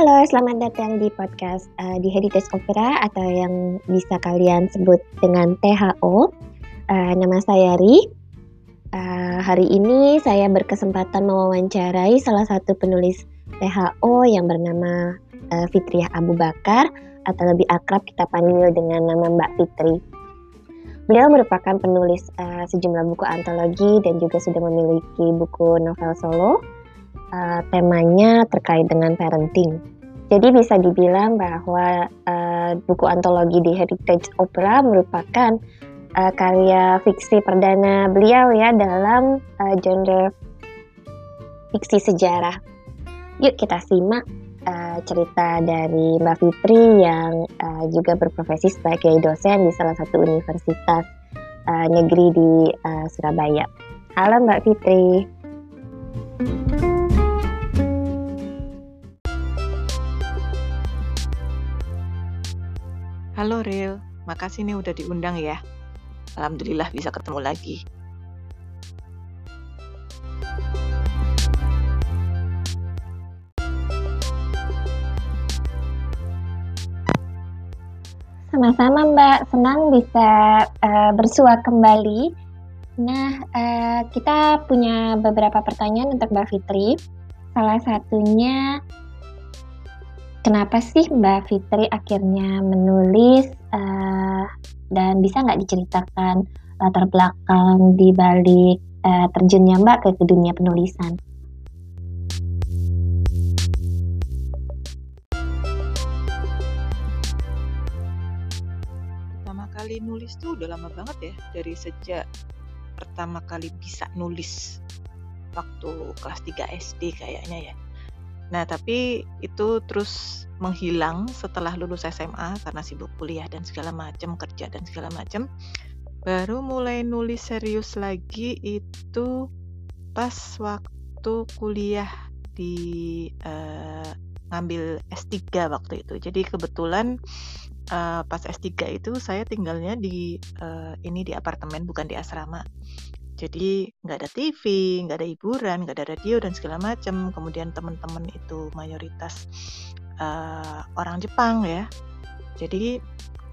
Halo, selamat datang di podcast uh, di Heritage Opera atau yang bisa kalian sebut dengan THO. Uh, nama saya Ri. Uh, hari ini saya berkesempatan mewawancarai salah satu penulis THO yang bernama uh, Fitriah Abu Bakar atau lebih akrab kita panggil dengan nama Mbak Fitri. Beliau merupakan penulis uh, sejumlah buku antologi dan juga sudah memiliki buku novel solo uh, temanya terkait dengan parenting. Jadi bisa dibilang bahwa uh, buku antologi di Heritage Opera merupakan uh, karya fiksi perdana beliau ya dalam uh, genre fiksi sejarah. Yuk kita simak uh, cerita dari Mbak Fitri yang uh, juga berprofesi sebagai dosen di salah satu universitas uh, negeri di uh, Surabaya. Halo Mbak Fitri. Halo Ril, makasih nih udah diundang ya. Alhamdulillah bisa ketemu lagi. Sama-sama Mbak, senang bisa uh, bersua kembali. Nah, uh, kita punya beberapa pertanyaan untuk Mbak Fitri. Salah satunya kenapa sih Mbak Fitri akhirnya menulis uh, dan bisa nggak diceritakan latar belakang di balik uh, terjunnya Mbak ke, dunia penulisan? Pertama kali nulis tuh udah lama banget ya dari sejak pertama kali bisa nulis waktu kelas 3 SD kayaknya ya Nah, tapi itu terus menghilang setelah lulus SMA karena sibuk kuliah dan segala macam, kerja dan segala macam. Baru mulai nulis serius lagi itu pas waktu kuliah di uh, ngambil S3 waktu itu. Jadi kebetulan uh, pas S3 itu saya tinggalnya di uh, ini di apartemen bukan di asrama. Jadi nggak ada TV, nggak ada hiburan, nggak ada radio dan segala macam. Kemudian teman-teman itu mayoritas uh, orang Jepang ya. Jadi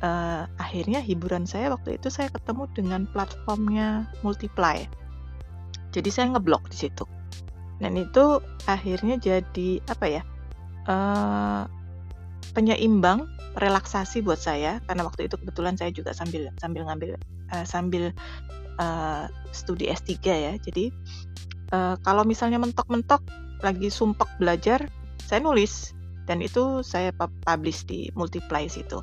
uh, akhirnya hiburan saya waktu itu saya ketemu dengan platformnya Multiply. Jadi saya ngeblok di situ. Dan itu akhirnya jadi apa ya? Uh, penyeimbang relaksasi buat saya karena waktu itu kebetulan saya juga sambil sambil ngambil uh, sambil uh, studi S3 ya. Jadi uh, kalau misalnya mentok-mentok lagi sumpek belajar, saya nulis dan itu saya publish di Multiply situ.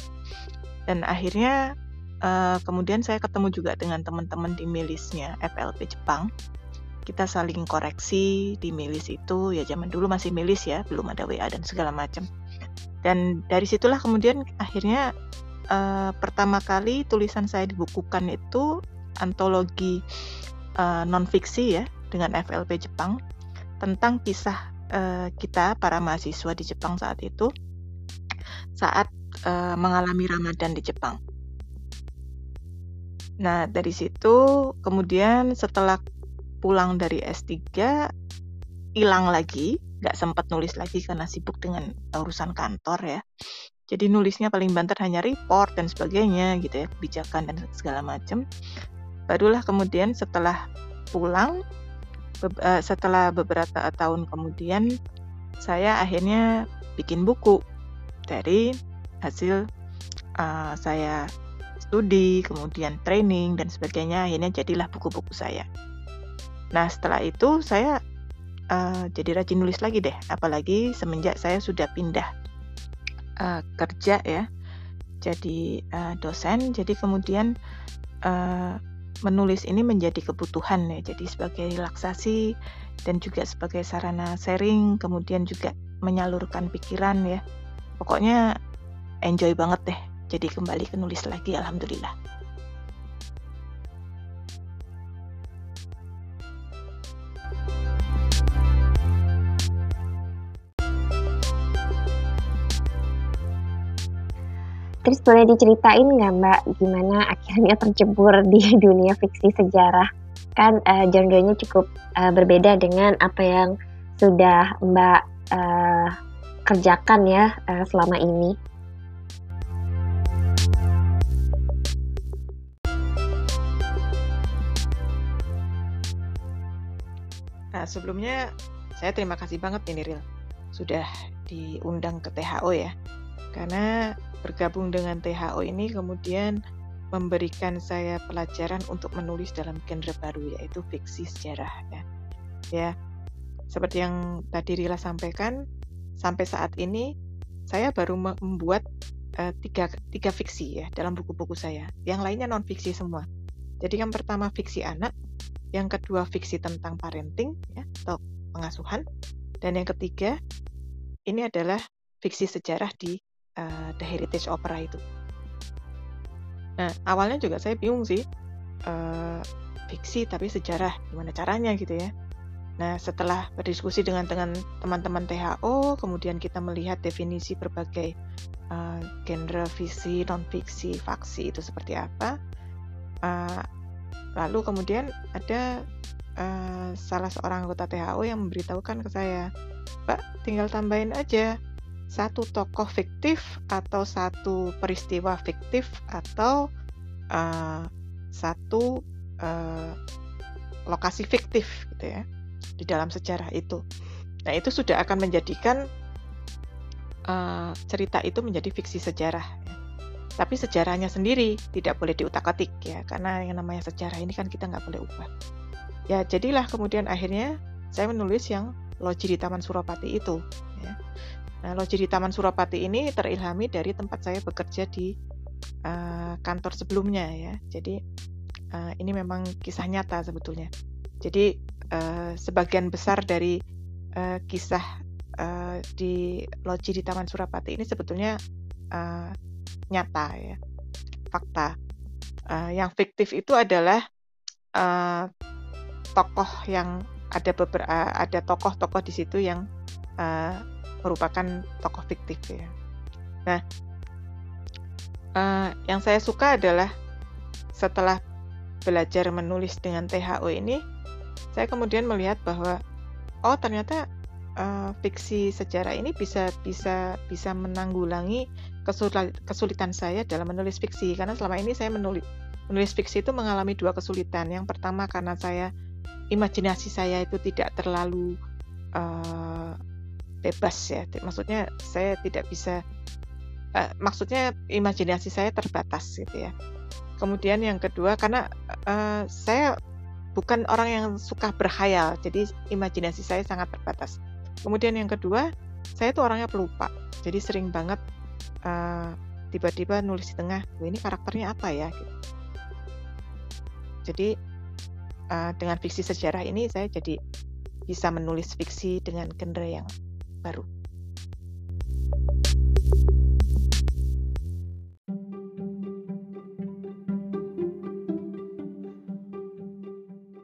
Dan akhirnya uh, kemudian saya ketemu juga dengan teman-teman di milisnya FLP Jepang. Kita saling koreksi di milis itu ya zaman dulu masih milis ya, belum ada WA dan segala macam. Dan dari situlah kemudian akhirnya uh, pertama kali tulisan saya dibukukan itu antologi uh, eh, non fiksi ya dengan FLP Jepang tentang kisah uh, kita para mahasiswa di Jepang saat itu saat uh, mengalami Ramadan di Jepang. Nah, dari situ kemudian setelah pulang dari S3 hilang lagi, nggak sempat nulis lagi karena sibuk dengan urusan kantor ya. Jadi nulisnya paling banter hanya report dan sebagainya gitu ya, kebijakan dan segala macam barulah kemudian setelah pulang eh, setelah beberapa tahun kemudian saya akhirnya bikin buku dari hasil uh, saya studi kemudian training dan sebagainya akhirnya jadilah buku-buku saya. Nah setelah itu saya uh, jadi rajin nulis lagi deh apalagi semenjak saya sudah pindah uh, kerja ya jadi uh, dosen jadi kemudian uh, menulis ini menjadi kebutuhan ya. Jadi sebagai relaksasi dan juga sebagai sarana sharing, kemudian juga menyalurkan pikiran ya. Pokoknya enjoy banget deh. Jadi kembali ke nulis lagi alhamdulillah. Terus boleh diceritain nggak Mbak gimana akhirnya tercebur di dunia fiksi sejarah? Kan uh, genrenya cukup uh, berbeda dengan apa yang sudah Mbak uh, kerjakan ya uh, selama ini. Nah, sebelumnya saya terima kasih banget nih Niril sudah diundang ke THO ya. Karena bergabung dengan THO ini kemudian memberikan saya pelajaran untuk menulis dalam genre baru yaitu fiksi sejarah ya. Ya. Seperti yang tadi Rila sampaikan, sampai saat ini saya baru membuat uh, tiga, tiga fiksi ya dalam buku-buku saya. Yang lainnya non fiksi semua. Jadi yang pertama fiksi anak, yang kedua fiksi tentang parenting ya atau pengasuhan, dan yang ketiga ini adalah fiksi sejarah di uh, The Heritage Opera itu. Nah awalnya juga saya bingung sih uh, fiksi tapi sejarah gimana caranya gitu ya. Nah setelah berdiskusi dengan teman-teman THO, kemudian kita melihat definisi berbagai uh, genre fiksi, non fiksi, faksi itu seperti apa. Uh, Lalu kemudian ada uh, salah seorang anggota THO yang memberitahukan ke saya, Pak, tinggal tambahin aja satu tokoh fiktif atau satu peristiwa fiktif atau uh, satu uh, lokasi fiktif gitu ya di dalam sejarah itu. Nah itu sudah akan menjadikan uh, cerita itu menjadi fiksi sejarah. Ya. Tapi sejarahnya sendiri tidak boleh diutak-atik ya, karena yang namanya sejarah ini kan kita nggak boleh ubah. Ya jadilah kemudian akhirnya saya menulis yang Loji di Taman Suropati itu. Ya. Nah, Loji di Taman Suropati ini terilhami dari tempat saya bekerja di uh, kantor sebelumnya ya. Jadi uh, ini memang kisah nyata sebetulnya. Jadi uh, sebagian besar dari uh, kisah uh, di Loji di Taman Surapati ini sebetulnya uh, nyata ya fakta uh, yang fiktif itu adalah uh, tokoh yang ada beberapa ada tokoh-tokoh di situ yang uh, merupakan tokoh fiktif ya nah uh, yang saya suka adalah setelah belajar menulis dengan THO ini saya kemudian melihat bahwa oh ternyata uh, fiksi sejarah ini bisa bisa bisa menanggulangi kesulitan saya dalam menulis fiksi karena selama ini saya menulis menulis fiksi itu mengalami dua kesulitan. Yang pertama karena saya imajinasi saya itu tidak terlalu uh, bebas ya. Maksudnya saya tidak bisa uh, maksudnya imajinasi saya terbatas gitu ya. Kemudian yang kedua karena uh, saya bukan orang yang suka berhayal, jadi imajinasi saya sangat terbatas. Kemudian yang kedua, saya tuh orangnya pelupa. Jadi sering banget tiba tiba-tiba nulis di tengah, ini karakternya apa ya? Gitu. Jadi uh, dengan fiksi sejarah ini saya jadi bisa menulis fiksi dengan genre yang baru.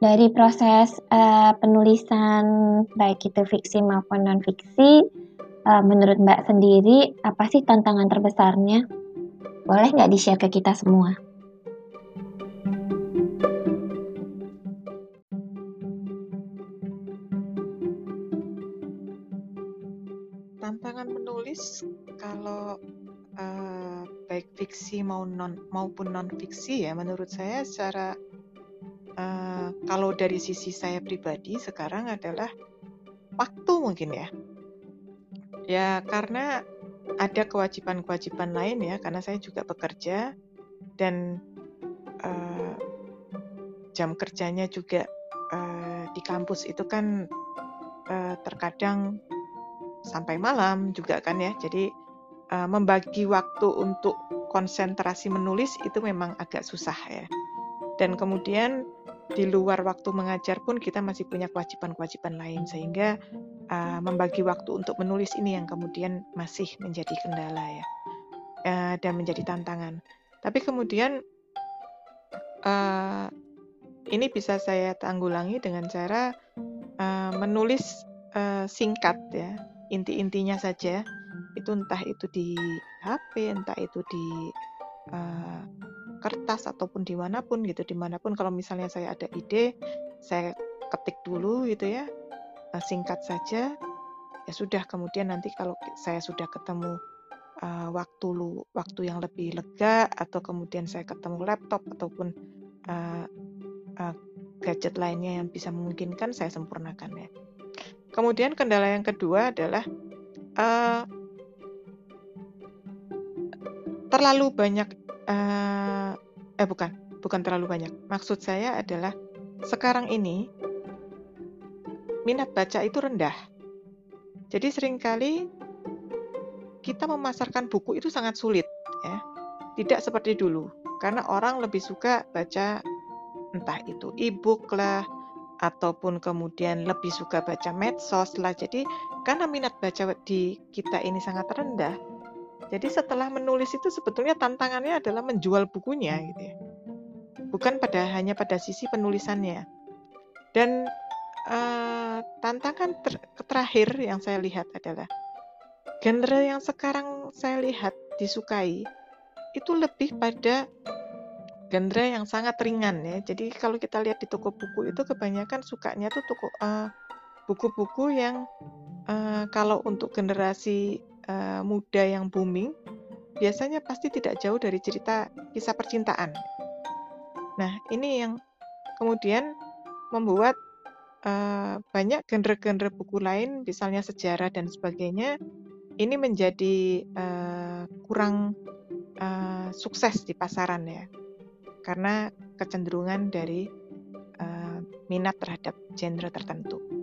dari proses uh, penulisan baik itu fiksi maupun non fiksi uh, menurut Mbak sendiri apa sih tantangan terbesarnya boleh nggak di share ke kita semua fiksi maupun non fiksi ya menurut saya secara uh, kalau dari sisi saya pribadi sekarang adalah waktu mungkin ya. Ya karena ada kewajiban-kewajiban lain ya, karena saya juga bekerja dan uh, jam kerjanya juga uh, di kampus itu kan uh, terkadang sampai malam juga kan ya. Jadi uh, membagi waktu untuk konsentrasi menulis itu memang agak susah ya. Dan kemudian di luar waktu mengajar pun kita masih punya kewajiban-kewajiban lain sehingga uh, membagi waktu untuk menulis ini yang kemudian masih menjadi kendala ya uh, dan menjadi tantangan. Tapi kemudian uh, ini bisa saya tanggulangi dengan cara uh, menulis uh, singkat ya inti-intinya saja itu entah itu di HP entah itu di uh, kertas ataupun di mana pun gitu di mana pun kalau misalnya saya ada ide saya ketik dulu gitu ya eh, singkat saja ya sudah kemudian nanti kalau saya sudah ketemu uh, waktu lu waktu yang lebih lega atau kemudian saya ketemu laptop ataupun uh, uh, gadget lainnya yang bisa memungkinkan saya sempurnakan ya. Kemudian kendala yang kedua adalah uh, terlalu banyak uh, eh bukan bukan terlalu banyak. Maksud saya adalah sekarang ini minat baca itu rendah. Jadi sering kali kita memasarkan buku itu sangat sulit ya. Tidak seperti dulu karena orang lebih suka baca entah itu e-book lah ataupun kemudian lebih suka baca medsos lah. Jadi karena minat baca di kita ini sangat rendah, jadi setelah menulis itu sebetulnya tantangannya adalah menjual bukunya gitu ya. Bukan pada hanya pada sisi penulisannya. Dan uh, tantangan ter terakhir yang saya lihat adalah genre yang sekarang saya lihat disukai itu lebih pada genre yang sangat ringan ya. Jadi kalau kita lihat di toko buku itu kebanyakan sukanya tuh toko uh, buku-buku yang uh, kalau untuk generasi uh, muda yang booming biasanya pasti tidak jauh dari cerita kisah percintaan. Nah, ini yang kemudian membuat uh, banyak genre-genre buku lain, misalnya sejarah dan sebagainya, ini menjadi uh, kurang uh, sukses di pasaran ya, karena kecenderungan dari uh, minat terhadap genre tertentu.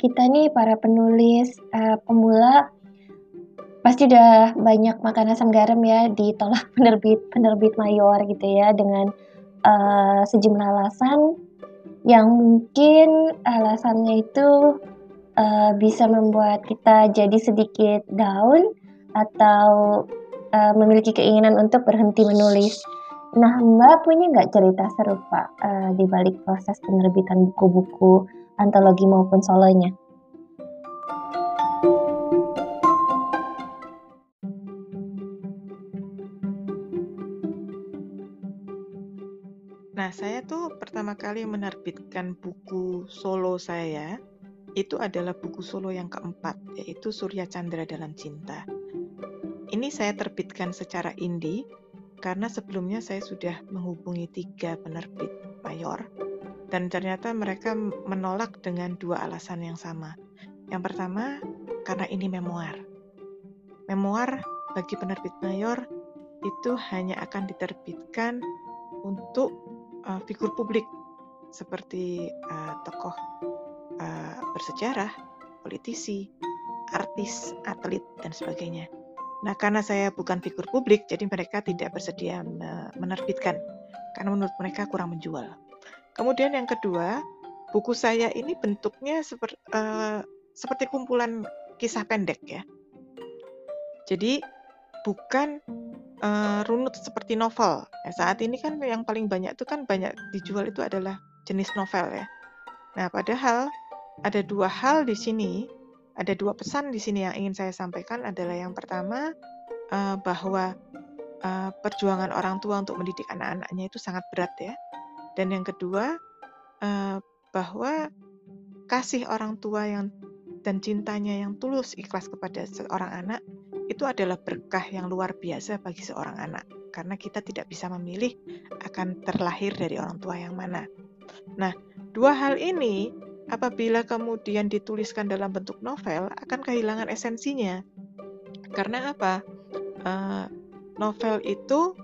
Kita nih para penulis uh, pemula pasti udah banyak makan asam garam ya ditolak penerbit-penerbit mayor gitu ya dengan uh, sejumlah alasan yang mungkin alasannya itu uh, bisa membuat kita jadi sedikit down atau uh, memiliki keinginan untuk berhenti menulis. Nah, Mbak punya nggak cerita serupa uh, di balik proses penerbitan buku-buku antologi maupun solonya? Nah, saya tuh pertama kali menerbitkan buku solo saya itu adalah buku solo yang keempat, yaitu Surya Chandra Dalam Cinta. Ini saya terbitkan secara indie karena sebelumnya saya sudah menghubungi tiga penerbit mayor dan ternyata mereka menolak dengan dua alasan yang sama. Yang pertama, karena ini memoir. Memoir bagi penerbit mayor itu hanya akan diterbitkan untuk uh, figur publik seperti uh, tokoh uh, bersejarah, politisi, artis, atlet, dan sebagainya. Nah, karena saya bukan figur publik, jadi mereka tidak bersedia menerbitkan karena menurut mereka kurang menjual. Kemudian yang kedua, buku saya ini bentuknya seperti uh, seperti kumpulan kisah pendek ya. Jadi bukan uh, runut seperti novel. Ya, saat ini kan yang paling banyak itu kan banyak dijual itu adalah jenis novel ya. Nah, padahal ada dua hal di sini, ada dua pesan di sini yang ingin saya sampaikan adalah yang pertama uh, bahwa uh, perjuangan orang tua untuk mendidik anak-anaknya itu sangat berat ya. Dan yang kedua uh, bahwa kasih orang tua yang dan cintanya yang tulus ikhlas kepada seorang anak itu adalah berkah yang luar biasa bagi seorang anak karena kita tidak bisa memilih akan terlahir dari orang tua yang mana. Nah, dua hal ini apabila kemudian dituliskan dalam bentuk novel akan kehilangan esensinya. Karena apa? Uh, novel itu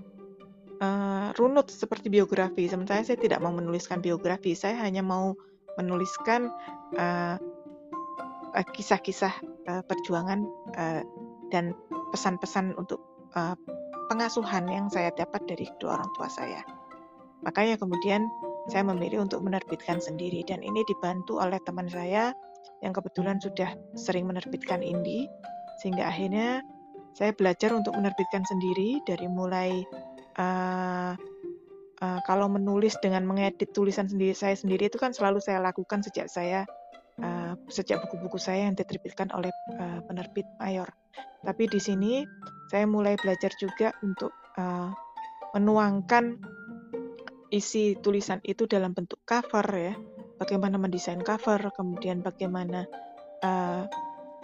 uh, runut seperti biografi. Sementara saya tidak mau menuliskan biografi, saya hanya mau menuliskan uh, kisah-kisah uh, perjuangan uh, dan pesan-pesan untuk uh, pengasuhan yang saya dapat dari kedua orang tua saya. Makanya kemudian saya memilih untuk menerbitkan sendiri dan ini dibantu oleh teman saya yang kebetulan sudah sering menerbitkan Indi sehingga akhirnya saya belajar untuk menerbitkan sendiri dari mulai uh, uh, kalau menulis dengan mengedit tulisan sendiri saya sendiri itu kan selalu saya lakukan sejak saya uh, sejak buku-buku saya yang diterbitkan oleh uh, penerbit mayor. Tapi di sini saya mulai belajar juga untuk uh, menuangkan isi tulisan itu dalam bentuk cover ya. Bagaimana mendesain cover, kemudian bagaimana uh,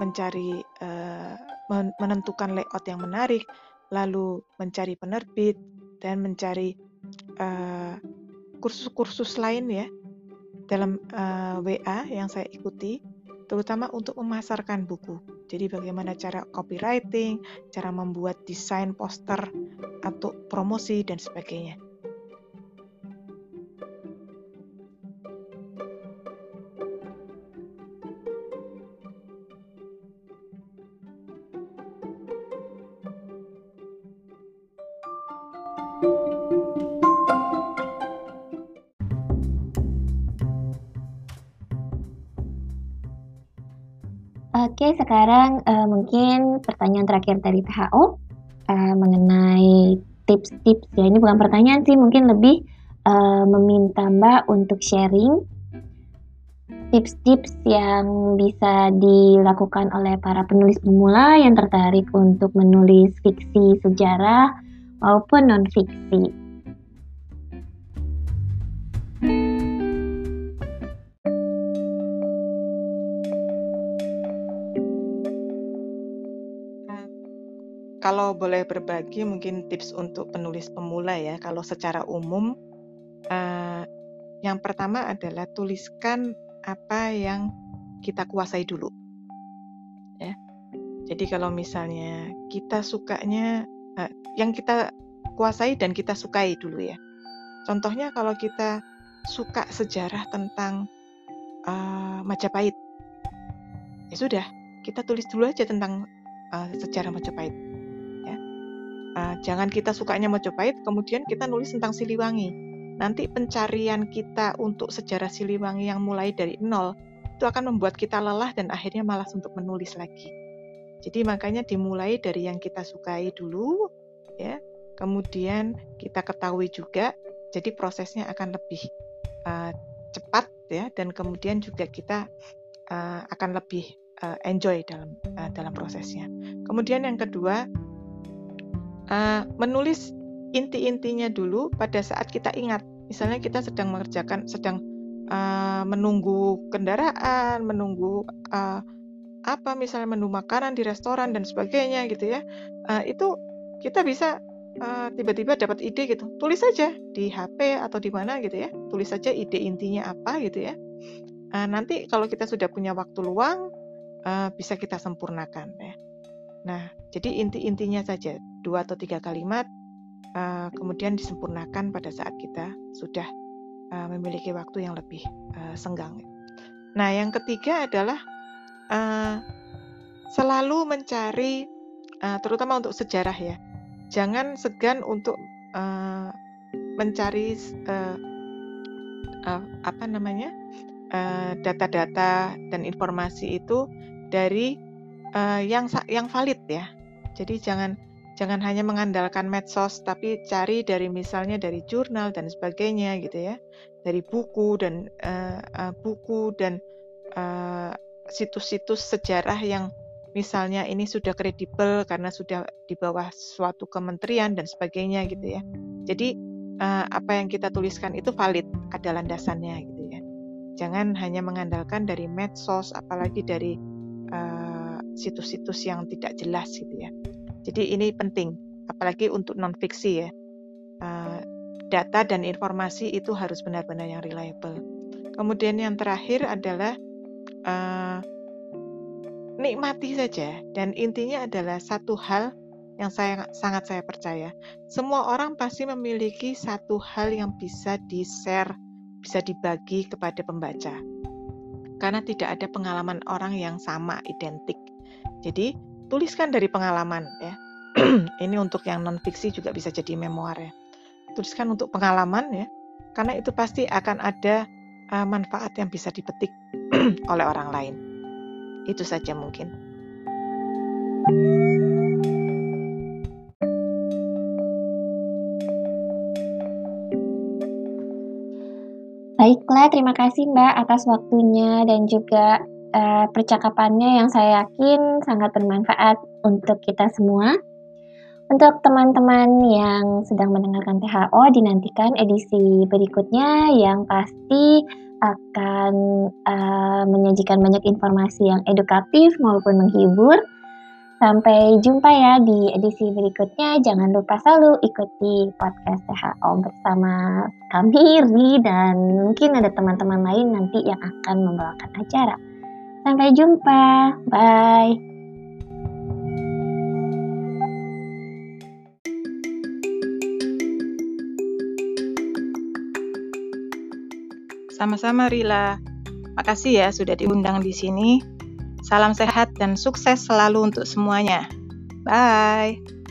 mencari uh, menentukan layout yang menarik, lalu mencari penerbit dan mencari kursus-kursus uh, lain ya dalam uh, WA yang saya ikuti, terutama untuk memasarkan buku. Jadi bagaimana cara copywriting, cara membuat desain poster atau promosi dan sebagainya. Oke, sekarang uh, mungkin pertanyaan terakhir dari THO uh, eh, mengenai tips-tips ya. Ini bukan pertanyaan sih, mungkin lebih uh, meminta Mbak untuk sharing tips-tips yang bisa dilakukan oleh para penulis pemula yang tertarik untuk menulis fiksi sejarah maupun non-fiksi. Kalau boleh berbagi mungkin tips untuk penulis pemula ya, kalau secara umum, uh, yang pertama adalah tuliskan apa yang kita kuasai dulu. Ya. Jadi kalau misalnya kita sukanya, uh, yang kita kuasai dan kita sukai dulu ya. Contohnya kalau kita suka sejarah tentang, uh, Majapahit, ya sudah, kita tulis dulu aja tentang, uh, sejarah Majapahit. Uh, jangan kita sukanya Majapahit, kemudian kita nulis tentang Siliwangi. Nanti pencarian kita untuk sejarah Siliwangi yang mulai dari nol itu akan membuat kita lelah dan akhirnya malas untuk menulis lagi. Jadi makanya dimulai dari yang kita sukai dulu, ya. Kemudian kita ketahui juga, jadi prosesnya akan lebih uh, cepat ya, dan kemudian juga kita uh, akan lebih uh, enjoy dalam uh, dalam prosesnya. Kemudian yang kedua, uh, menulis inti-intinya dulu pada saat kita ingat. Misalnya kita sedang mengerjakan, sedang uh, menunggu kendaraan, menunggu uh, apa misalnya menu makanan di restoran dan sebagainya gitu ya. Uh, itu kita bisa tiba-tiba uh, dapat ide gitu. Tulis saja di HP atau di mana gitu ya. Tulis saja ide intinya apa gitu ya. Uh, nanti kalau kita sudah punya waktu luang uh, bisa kita sempurnakan ya. Nah, jadi inti-intinya saja dua atau tiga kalimat, uh, kemudian disempurnakan pada saat kita sudah uh, memiliki waktu yang lebih uh, senggang. Nah, yang ketiga adalah uh, selalu mencari, uh, terutama untuk sejarah ya, jangan segan untuk uh, mencari uh, uh, apa namanya data-data uh, dan informasi itu dari uh, yang yang valid ya. Jadi jangan jangan hanya mengandalkan medsos tapi cari dari misalnya dari jurnal dan sebagainya gitu ya. Dari buku dan uh, uh, buku dan situs-situs uh, sejarah yang misalnya ini sudah kredibel karena sudah di bawah suatu kementerian dan sebagainya gitu ya. Jadi uh, apa yang kita tuliskan itu valid, ada landasannya gitu ya. Jangan hanya mengandalkan dari medsos apalagi dari uh, situs-situs yang tidak jelas gitu ya. Jadi ini penting, apalagi untuk non fiksi ya. Uh, data dan informasi itu harus benar-benar yang reliable. Kemudian yang terakhir adalah uh, nikmati saja dan intinya adalah satu hal yang saya sangat saya percaya. Semua orang pasti memiliki satu hal yang bisa di-share, bisa dibagi kepada pembaca. Karena tidak ada pengalaman orang yang sama identik. Jadi tuliskan dari pengalaman ya. Ini untuk yang non fiksi juga bisa jadi memoir ya. Tuliskan untuk pengalaman ya, karena itu pasti akan ada uh, manfaat yang bisa dipetik oleh orang lain. Itu saja mungkin. Baik, Baiklah, terima kasih Mbak atas waktunya dan juga uh, percakapannya yang saya yakin sangat bermanfaat untuk kita semua. Untuk teman-teman yang sedang mendengarkan THO, dinantikan edisi berikutnya yang pasti akan uh, menyajikan banyak informasi yang edukatif maupun menghibur. Sampai jumpa ya di edisi berikutnya. Jangan lupa selalu ikuti podcast THO bersama kami, Ri, dan mungkin ada teman-teman lain nanti yang akan membawakan acara. Sampai jumpa. Bye. Sama-sama Rila. Makasih ya sudah diundang di sini. Salam sehat dan sukses selalu untuk semuanya. Bye.